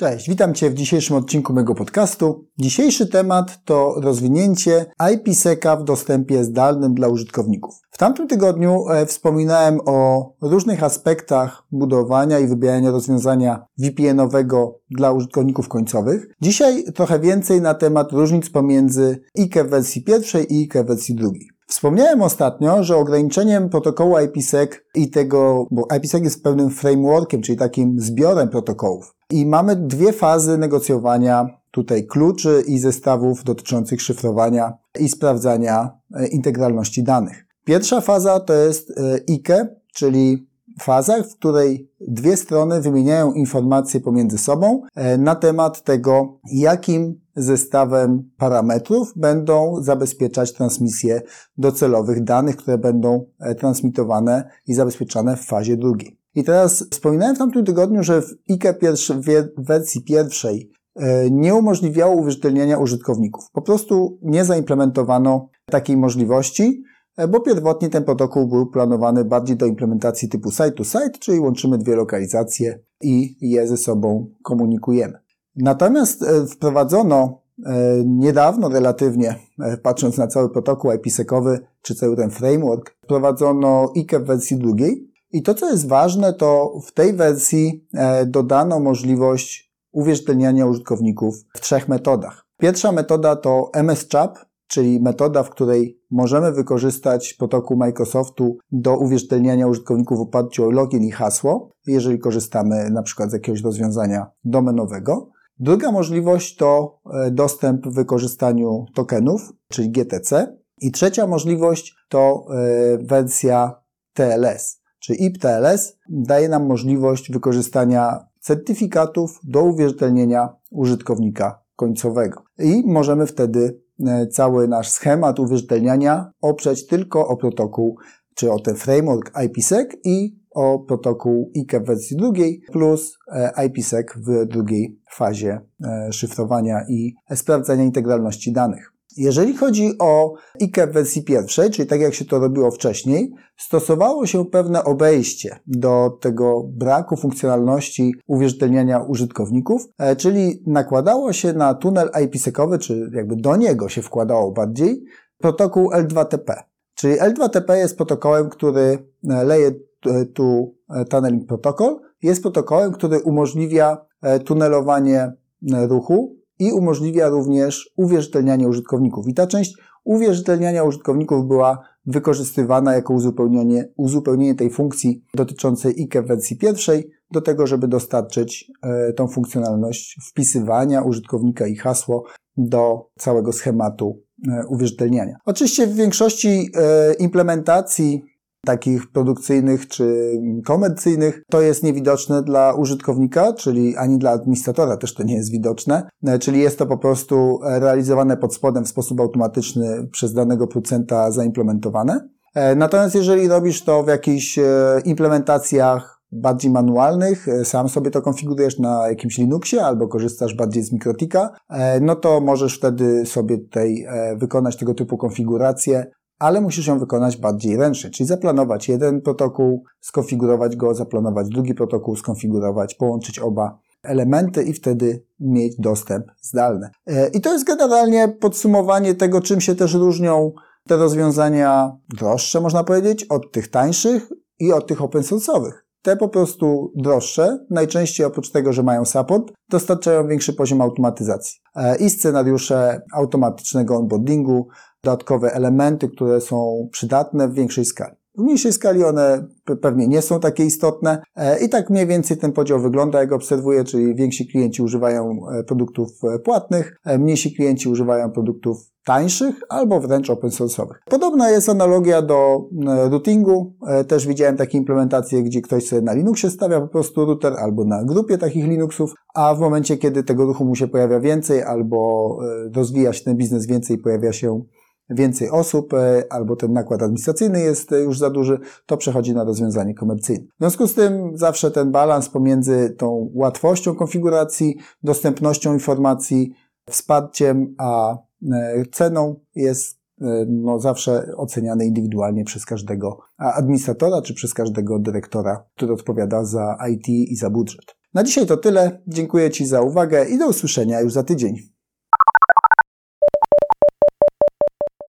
Cześć, witam Cię w dzisiejszym odcinku mego podcastu. Dzisiejszy temat to rozwinięcie IPsec-a w dostępie zdalnym dla użytkowników. W tamtym tygodniu e, wspominałem o różnych aspektach budowania i wybierania rozwiązania VPN-owego dla użytkowników końcowych. Dzisiaj trochę więcej na temat różnic pomiędzy IKE wersji pierwszej i IKE wersji drugiej. Wspomniałem ostatnio, że ograniczeniem protokołu IPsec i tego, bo IPsec jest pewnym frameworkiem, czyli takim zbiorem protokołów. I mamy dwie fazy negocjowania tutaj kluczy i zestawów dotyczących szyfrowania i sprawdzania e, integralności danych. Pierwsza faza to jest e, IKE, czyli faza, w której dwie strony wymieniają informacje pomiędzy sobą e, na temat tego, jakim zestawem parametrów będą zabezpieczać transmisję docelowych danych, które będą transmitowane i zabezpieczane w fazie drugiej. I teraz wspominałem w tamtym tygodniu, że w IKE pierwszy, w wersji pierwszej e, nie umożliwiało uwierzytelniania użytkowników. Po prostu nie zaimplementowano takiej możliwości, e, bo pierwotnie ten protokół był planowany bardziej do implementacji typu site-to-site, czyli łączymy dwie lokalizacje i je ze sobą komunikujemy. Natomiast e, wprowadzono niedawno relatywnie, patrząc na cały protokół IPsec-owy, czy cały ten framework, wprowadzono IKE w wersji drugiej, i to, co jest ważne, to w tej wersji e, dodano możliwość uwierzytelniania użytkowników w trzech metodach. Pierwsza metoda to MS-CHAP, czyli metoda, w której możemy wykorzystać protokół Microsoftu do uwierzytelniania użytkowników w oparciu o login i hasło, jeżeli korzystamy na przykład z jakiegoś rozwiązania domenowego. Druga możliwość to e, dostęp w wykorzystaniu tokenów, czyli GTC. I trzecia możliwość to e, wersja TLS czy IPTLS daje nam możliwość wykorzystania certyfikatów do uwierzytelnienia użytkownika końcowego. I możemy wtedy e, cały nasz schemat uwierzytelniania oprzeć tylko o protokół, czy o ten framework IPsec i o protokół IKE w wersji drugiej plus e, IPsec w drugiej fazie e, szyfrowania i sprawdzania integralności danych. Jeżeli chodzi o IKE w wersji pierwszej, czyli tak jak się to robiło wcześniej, stosowało się pewne obejście do tego braku funkcjonalności uwierzytelniania użytkowników, e, czyli nakładało się na tunel IPsec-owy, czy jakby do niego się wkładało bardziej, protokół L2TP. Czyli L2TP jest protokołem, który e, leje tu e, Tunneling Protocol, jest protokołem, który umożliwia tunelowanie ruchu i umożliwia również uwierzytelnianie użytkowników. I ta część uwierzytelniania użytkowników była wykorzystywana jako uzupełnienie, uzupełnienie tej funkcji dotyczącej IKE w wersji pierwszej do tego, żeby dostarczyć e, tą funkcjonalność wpisywania użytkownika i hasło do całego schematu e, uwierzytelniania. Oczywiście w większości e, implementacji takich produkcyjnych czy komercyjnych, to jest niewidoczne dla użytkownika, czyli ani dla administratora też to nie jest widoczne, e, czyli jest to po prostu realizowane pod spodem w sposób automatyczny przez danego producenta zaimplementowane. E, natomiast jeżeli robisz to w jakichś e, implementacjach bardziej manualnych, sam sobie to konfigurujesz na jakimś Linuxie albo korzystasz bardziej z Mikrotika, no to możesz wtedy sobie tutaj wykonać tego typu konfigurację ale musisz ją wykonać bardziej ręcznie, czyli zaplanować jeden protokół, skonfigurować go, zaplanować drugi protokół, skonfigurować, połączyć oba elementy i wtedy mieć dostęp zdalny. E, I to jest generalnie podsumowanie tego, czym się też różnią te rozwiązania droższe, można powiedzieć, od tych tańszych i od tych open source'owych. Te po prostu droższe, najczęściej oprócz tego, że mają support, dostarczają większy poziom automatyzacji e, i scenariusze automatycznego onboardingu, dodatkowe elementy, które są przydatne w większej skali. W mniejszej skali one pewnie nie są takie istotne e, i tak mniej więcej ten podział wygląda, jak obserwuję, czyli więksi klienci używają e, produktów e, płatnych, mniejsi klienci używają produktów tańszych albo wręcz open source'owych. Podobna jest analogia do routingu. Też widziałem takie implementacje, gdzie ktoś sobie na Linuxie stawia po prostu router albo na grupie takich Linuxów, a w momencie, kiedy tego ruchu mu się pojawia więcej albo rozwija się ten biznes więcej, pojawia się więcej osób e, albo ten nakład administracyjny jest już za duży, to przechodzi na rozwiązanie komercyjne. W związku z tym zawsze ten balans pomiędzy tą łatwością konfiguracji, dostępnością informacji, wsparciem, a e, ceną jest e, no, zawsze oceniany indywidualnie przez każdego administratora czy przez każdego dyrektora, który odpowiada za IT i za budżet. Na dzisiaj to tyle. Dziękuję Ci za uwagę i do usłyszenia już za tydzień.